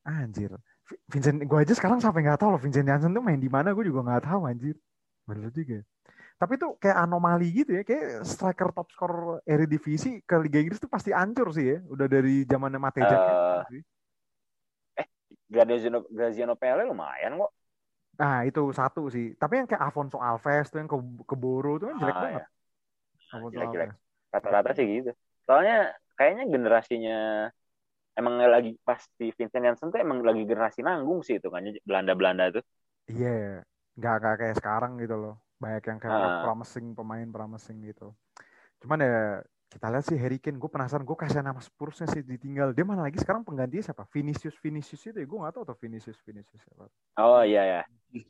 S1: Anjir. Vi- Vincent, gue aja sekarang sampai nggak tahu loh Vincent Janssen tuh main di mana, gue juga nggak tahu anjir. Bener juga. Tapi tuh kayak anomali gitu ya, kayak striker top skor Eredivisie ke Liga Inggris tuh pasti hancur sih ya. Udah dari zamannya Mateja.
S2: Eh,
S1: sih.
S2: Graziano Graziano Pele lumayan kok.
S1: Nah itu satu sih. Tapi yang kayak Afonso Alves tuh yang ke, ke Boro tuh kan jelek
S2: Ah,
S1: banget.
S2: Jelek-jelek.
S1: Alves.
S2: Rata-rata sih gitu. Soalnya kayaknya generasinya emang lagi pas di Vincent Janssen tuh emang lagi generasi nanggung sih itu kan Belanda-Belanda tuh.
S1: Iya, nggak nggak kayak sekarang gitu loh. Banyak yang kayak
S2: Ah.
S1: promising pemain promising gitu. Cuman ya kita lihat sih Harry Kane, gue penasaran gue kasihan nama Spursnya sih ditinggal. Dia mana lagi sekarang penggantinya siapa? Vinicius Vinicius itu ya gue nggak tahu tuh Vinicius Vinicius siapa.
S2: Oh iya ya,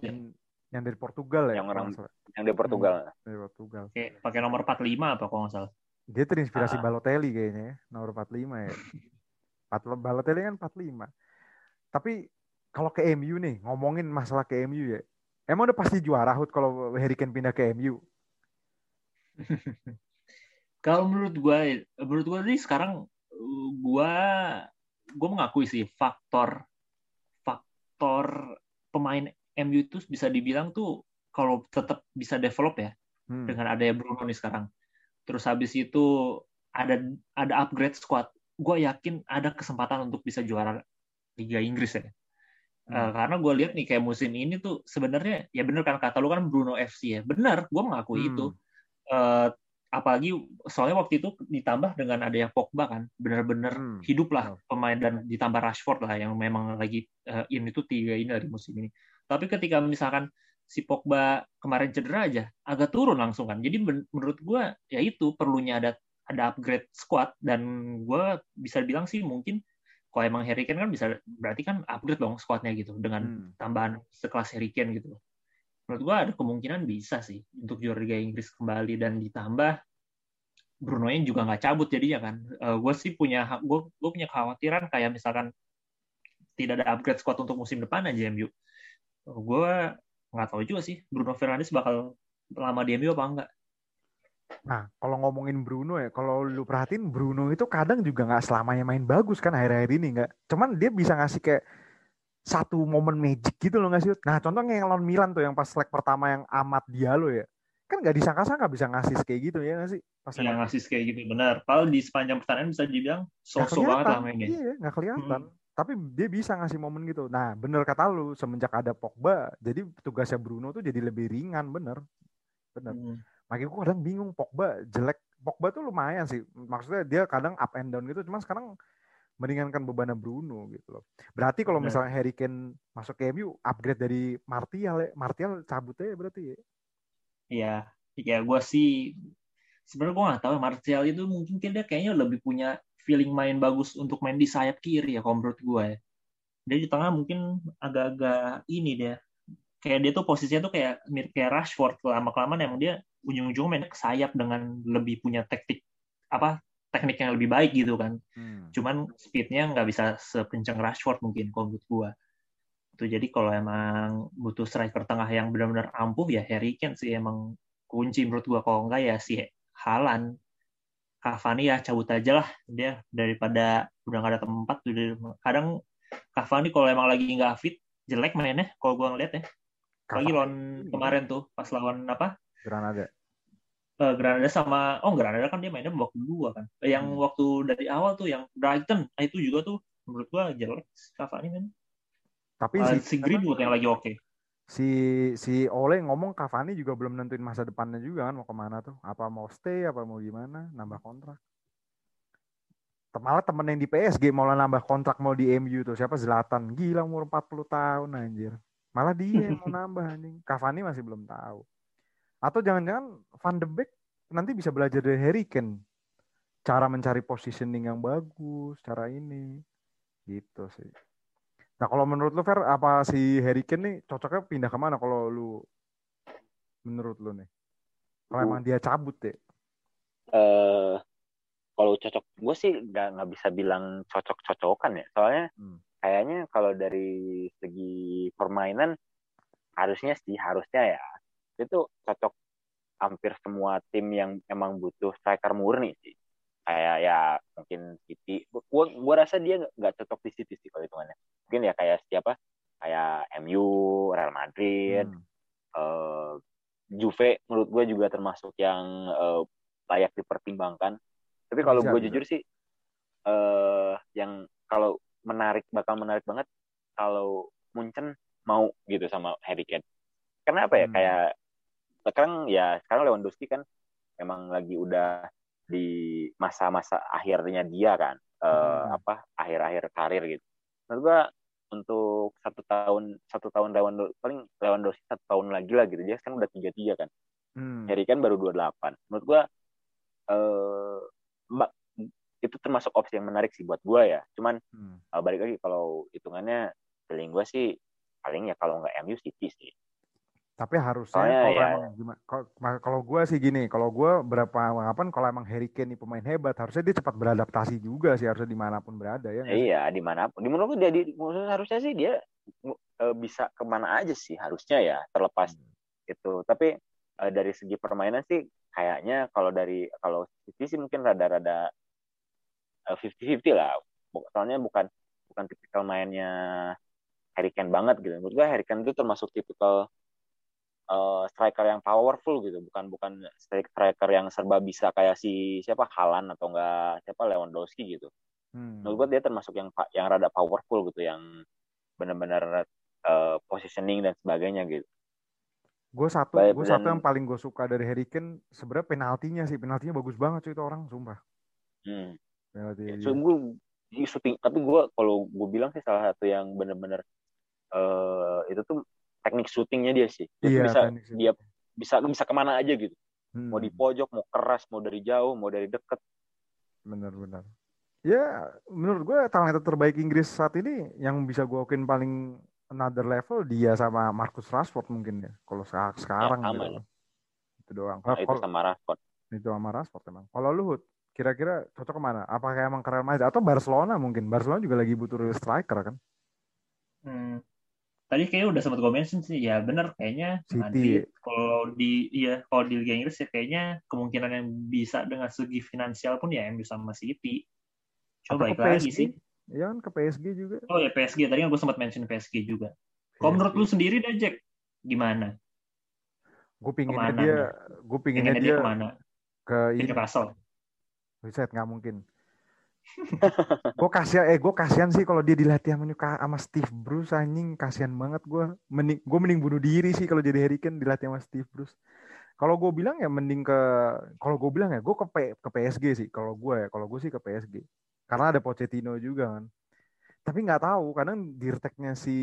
S1: Yang, yang dari Portugal ya.
S2: Yang orang- yang di Portugal.
S1: dari Portugal.
S3: Kayak pakai nomor 45 apa kalau nggak salah.
S1: Dia terinspirasi
S2: Ah.
S1: Balotelli kayaknya ya, nomor 45 ya. Pat- Balotelli kan 45. Tapi kalau ke MU nih, ngomongin masalah ke MU ya. Emang udah pasti juara Hud kalau Harry Kane pindah ke MU?
S3: Kalau menurut gue, menurut gue sih sekarang gue gue mengakui sih faktor faktor pemain MU itu bisa dibilang tuh kalau tetap bisa develop ya
S1: Hmm.
S3: dengan adanya Bruno nih sekarang. Terus habis itu ada ada upgrade squad. Gue yakin ada kesempatan untuk bisa juara Liga Inggris ya.
S1: Hmm.
S3: Eh, karena gue lihat nih kayak musim ini tuh sebenarnya ya bener kan kata lu kan Bruno FC ya. Bener, gue mengakui
S1: Hmm.
S3: itu. Eh, apalagi soalnya waktu itu ditambah dengan adanya Pogba kan, bener-bener
S1: Hmm.
S3: hidup lah pemain dan ditambah Rashford lah yang memang lagi eh, in itu tiga ini dari musim ini. Tapi ketika misalkan si Pogba kemarin cedera aja, agak turun langsung kan. Jadi men- menurut gue ya itu perlunya ada ada upgrade squad dan gue bisa bilang sih mungkin kalau emang Harry Kane kan bisa berarti kan upgrade dong squadnya gitu dengan
S1: Hmm.
S3: tambahan sekelas Harry Kane gitu. Menurut gua ada kemungkinan bisa sih untuk juara Liga Inggris kembali dan ditambah Bruno nya juga nggak cabut jadinya kan. gue sih punya gue gue punya kekhawatiran kayak misalkan tidak ada upgrade squad untuk musim depan aja MU. Gue nggak tahu juga sih Bruno Fernandes bakal lama di MU apa enggak.
S1: Nah, kalau ngomongin Bruno ya, kalau lu perhatiin Bruno itu kadang juga nggak selamanya main bagus kan akhir-akhir ini nggak. Cuman dia bisa ngasih kayak satu momen magic gitu loh nggak sih? Nah, contohnya yang lawan Milan tuh yang pas leg pertama yang Amat Diallo ya. Kan nggak disangka-sangka bisa ngasih kayak gitu ya nggak sih? Pas
S3: Yang ngasih kayak gitu benar. Padahal di sepanjang pertandingan bisa dibilang sosok banget lah mainnya.
S1: Iya, nggak kelihatan.
S3: Hmm.
S1: Tapi dia bisa ngasih momen gitu. Nah, bener kata lu, semenjak ada Pogba, jadi tugasnya Bruno tuh jadi lebih ringan, bener. Bener.
S3: Hmm.
S1: Makanya gue kadang bingung Pogba jelek. Pogba tuh lumayan sih. Maksudnya dia kadang up and down gitu. Cuman sekarang meringankan beban Bruno gitu loh. Berarti kalau
S3: Benar.
S1: misalnya Harry Kane masuk ke MU, upgrade dari Martial ya. Martial cabut aja berarti ya.
S3: Iya, ya gue sih sebenarnya gue nggak tahu ya, Martial itu mungkin dia kayaknya lebih punya feeling main bagus untuk main di sayap kiri ya kalau menurut gue ya. Dia di tengah mungkin agak-agak ini dia. Kayak dia tuh posisinya tuh kayak mirip kayak Rashford lama kelamaan emang dia ujung-ujungnya main ke sayap dengan lebih punya taktik apa teknik yang lebih baik gitu kan.
S1: Hmm.
S3: Cuman speednya nggak bisa sekencang Rashford mungkin kalau menurut gue. Tuh jadi kalau emang butuh striker tengah yang benar-benar ampuh ya Harry Kane sih emang kunci menurut gua kalau enggak ya si Halan Cavani ya cabut aja lah. Dia daripada udah nggak ada tempat udah kadang Cavani kalau emang lagi nggak fit jelek mainnya kalau gua ngeliat ya. Lagi lawan kemarin tuh pas lawan apa?
S1: Granada.
S3: eh, Granada sama oh Granada kan dia mainnya babak kedua kan. Eh, yang
S1: Hmm.
S3: waktu dari awal tuh yang Brighton nah itu juga tuh menurut gua jelek Cavani kan.
S1: Tapi
S3: Eh,
S1: si,
S3: si Greenwood yang lagi oke
S1: si si Ole ngomong Cavani juga belum nentuin masa depannya juga kan mau ke mana tuh. Apa mau stay apa mau gimana? Nambah kontrak. Malah temen yang di PSG mau nambah kontrak mau di MU tuh. Siapa? Zlatan. Gila umur 40 tahun anjir. Malah dia yang mau nambah anjing. Cavani masih belum tahu. Atau jangan-jangan Van de Beek nanti bisa belajar dari Harry Kane. Cara mencari positioning yang bagus cara ini. Gitu sih nah kalau menurut lu Fer apa si Harry Kane nih cocoknya pindah ke mana kalau lu? Menurut lu nih? Kalau emang dia cabut ya?
S2: Eh kalau cocok gue sih nggak nggak bisa bilang cocok-cocokan ya. Soalnya
S1: Hmm.
S2: kayaknya kalau dari segi permainan harusnya sih harusnya ya itu cocok hampir semua tim yang emang butuh striker murni sih kayak ya mungkin City gua gua rasa dia nggak- cocok di City sih kalau hitungannya mungkin ya kayak siapa kayak MU Real Madrid
S1: Hmm.
S2: eh, Juve menurut gue juga termasuk yang eh, layak dipertimbangkan. Tapi kalau gue jujur sih, eh yang kalau menarik bakal menarik banget kalau Munchen mau gitu sama Harry Kane. Karena apa ya?
S1: Hmm.
S2: Kayak sekarang ya sekarang Lewandowski kan memang lagi udah di masa-masa akhirnya dia kan, eh,
S1: Hmm.
S2: apa akhir-akhir karir gitu. Menurut gue untuk satu tahun satu tahun Lewandowski paling Lewandowski satu tahun lagi lah gitu dia kan udah tiga tiga kan
S1: Hmm.
S2: Harry Kane baru 28 menurut gua eh mbak itu termasuk opsi yang menarik sih buat gua ya cuman
S1: Hmm.
S2: eh, balik lagi kalau hitungannya feeling gua sih paling ya kalau nggak MU City sih
S1: Tapi harusnya
S2: Soalnya
S1: kalau
S2: ya-
S1: emang gimana kalau, gue sih gini, kalau gue berapa anggapan kalau emang Harry Kane ini pemain hebat, harusnya dia cepat beradaptasi juga sih harusnya di mana pun berada ya. iya di
S2: mana pun. Di menurut dia di harusnya sih dia eh, bisa ke mana aja sih harusnya ya terlepas itu. Tapi eh, dari segi permainan sih kayaknya kalau dari kalau City sih mungkin rada-rada eh, 50-50 lah. Bu- soalnya bukan bukan tipikal mainnya Harry Kane banget gitu. Menurut gue Harry Kane itu termasuk tipikal eh, striker yang powerful gitu bukan bukan stri- striker yang serba bisa kayak si siapa Halan atau enggak siapa Lewandowski gitu
S1: Hmm.
S2: menurut gue dia termasuk yang yang rada powerful gitu yang benar-benar eh, positioning dan sebagainya gitu
S1: Gue satu, gue satu yang paling gue suka dari Harry Kane sebenarnya penaltinya sih, penaltinya bagus banget cuy itu orang, sumpah.
S2: hmm.
S1: Penalti
S2: so, gue shooting tapi gue kalau gue bilang sih salah satu yang benar-benar eh itu tuh teknik syutingnya dia sih dia
S1: Iya,
S2: bisa dia bisa bisa ke mana aja gitu
S1: Hmm.
S2: mau di pojok mau keras mau dari jauh mau dari deket
S1: Benar-benar. Ya, menurut gue talenta terbaik Inggris saat ini yang bisa gue akuin paling another level dia sama Marcus Rashford mungkin ya. Kalau se- sekarang
S2: sama
S1: gitu.
S2: ya.
S1: Itu doang.
S2: nah, itu sama Rashford
S1: itu sama Rashford emang. Kalau Luhut, kira-kira cocok ke mana? Apakah emang ke Real Madrid atau Barcelona mungkin? Barcelona juga lagi butuh striker kan?
S3: Hmm. Tadi kayaknya udah sempat gue mention sih, ya bener kayaknya
S1: City.
S3: Madrid kalau di iya kalau di Liga Inggris ya kayaknya kemungkinan yang bisa dengan segi finansial pun ya MU sama City. Coba
S1: ke
S3: lagi
S1: PSG?
S3: sih.
S1: Ya kan ke PSG juga.
S3: Oh ya PSG, tadi kan gue sempat mention PSG juga. Kalau menurut lu sendiri dah Jack, gimana?
S1: gue pinginnya
S3: ke mana
S1: dia, gue pinginnya
S3: Pengennya
S1: dia,
S3: dia
S1: ke
S3: mana?
S1: ke.
S3: Newcastle.
S1: Buset, nggak mungkin. Gue kasihan, eh gue kasihan sih kalau dia dilatih sama, Steve Bruce anjing, kasihan banget gue. Mending, gue mending bunuh diri sih kalau jadi Harry Kane dilatih sama Steve Bruce. Kalau gue bilang ya mending ke, kalau gue bilang ya gue ke P- ke PSG sih. Kalau gue ya, kalau gue sih ke PSG. Karena ada Pochettino juga kan. Tapi nggak tahu, kadang dirteknya si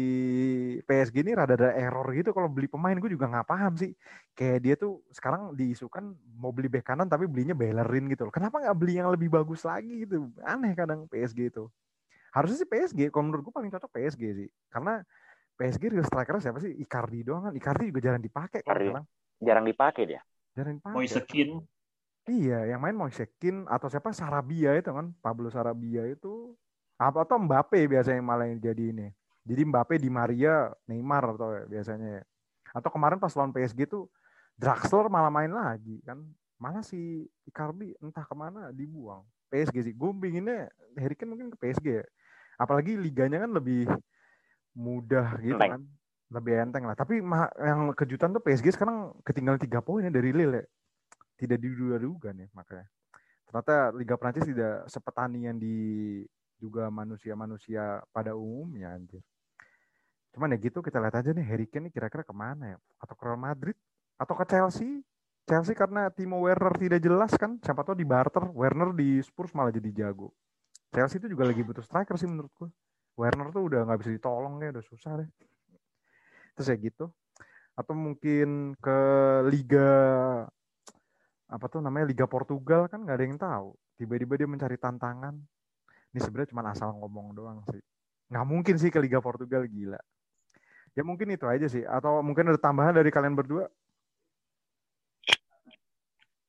S1: PSG ini rada ada error gitu kalau beli pemain gue juga nggak paham sih. Kayak dia tuh sekarang diisukan mau beli bek kanan tapi belinya Bellerin gitu loh. Kenapa nggak beli yang lebih bagus lagi gitu? Aneh kadang PSG itu. Harusnya sih PSG, kalau menurut gue paling cocok PSG sih. Karena PSG real striker siapa sih? Icardi doang kan. Icardi juga jarang dipakai sekarang.
S2: Jarang dipakai dia.
S1: Jarang dipakai.
S3: Moisekin.
S1: Iya, yang main Moisekin atau siapa Sarabia itu kan, Pablo Sarabia itu apa atau Mbappe biasanya malah yang jadi ini. Jadi Mbappe di Maria, Neymar atau biasanya. Atau kemarin pas lawan PSG tuh Draxler malah main lagi kan. Malah si Icardi entah ke mana dibuang. PSG sih. Gue pinginnya Harry Kane mungkin ke PSG ya. Apalagi liganya kan lebih mudah gitu kan. Lebih enteng lah. Tapi yang kejutan tuh PSG sekarang ketinggalan tiga poin ya dari Lille ya. Tidak diduga-duga nih makanya. Ternyata Liga Prancis tidak sepetani yang di juga manusia-manusia pada umumnya anjir. Cuman ya gitu kita lihat aja nih Harry Kane kira-kira ke mana ya? Atau ke Real Madrid? Atau ke Chelsea? Chelsea karena Timo Werner tidak jelas kan, siapa tahu di barter, Werner di Spurs malah jadi jago. Chelsea itu juga lagi butuh striker sih menurutku. Werner tuh udah nggak bisa ditolong ya, udah susah deh. Terus ya gitu. Atau mungkin ke Liga apa tuh namanya Liga Portugal kan nggak ada yang tahu. Tiba-tiba dia mencari tantangan. Ini sebenarnya cuma asal ngomong doang sih. Nggak mungkin sih ke Liga Portugal gila. Ya mungkin itu aja sih. Atau mungkin ada tambahan dari kalian berdua?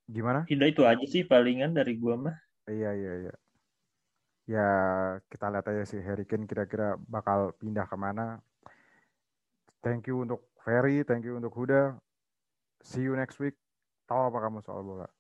S1: Gimana?
S3: Tidak itu aja sih palingan dari gua mah.
S1: Iya iya iya. Ya kita lihat aja sih Harry Kane kira-kira bakal pindah ke mana. Thank you untuk Ferry, thank you untuk Huda. See you next week. Tahu apa kamu soal bola?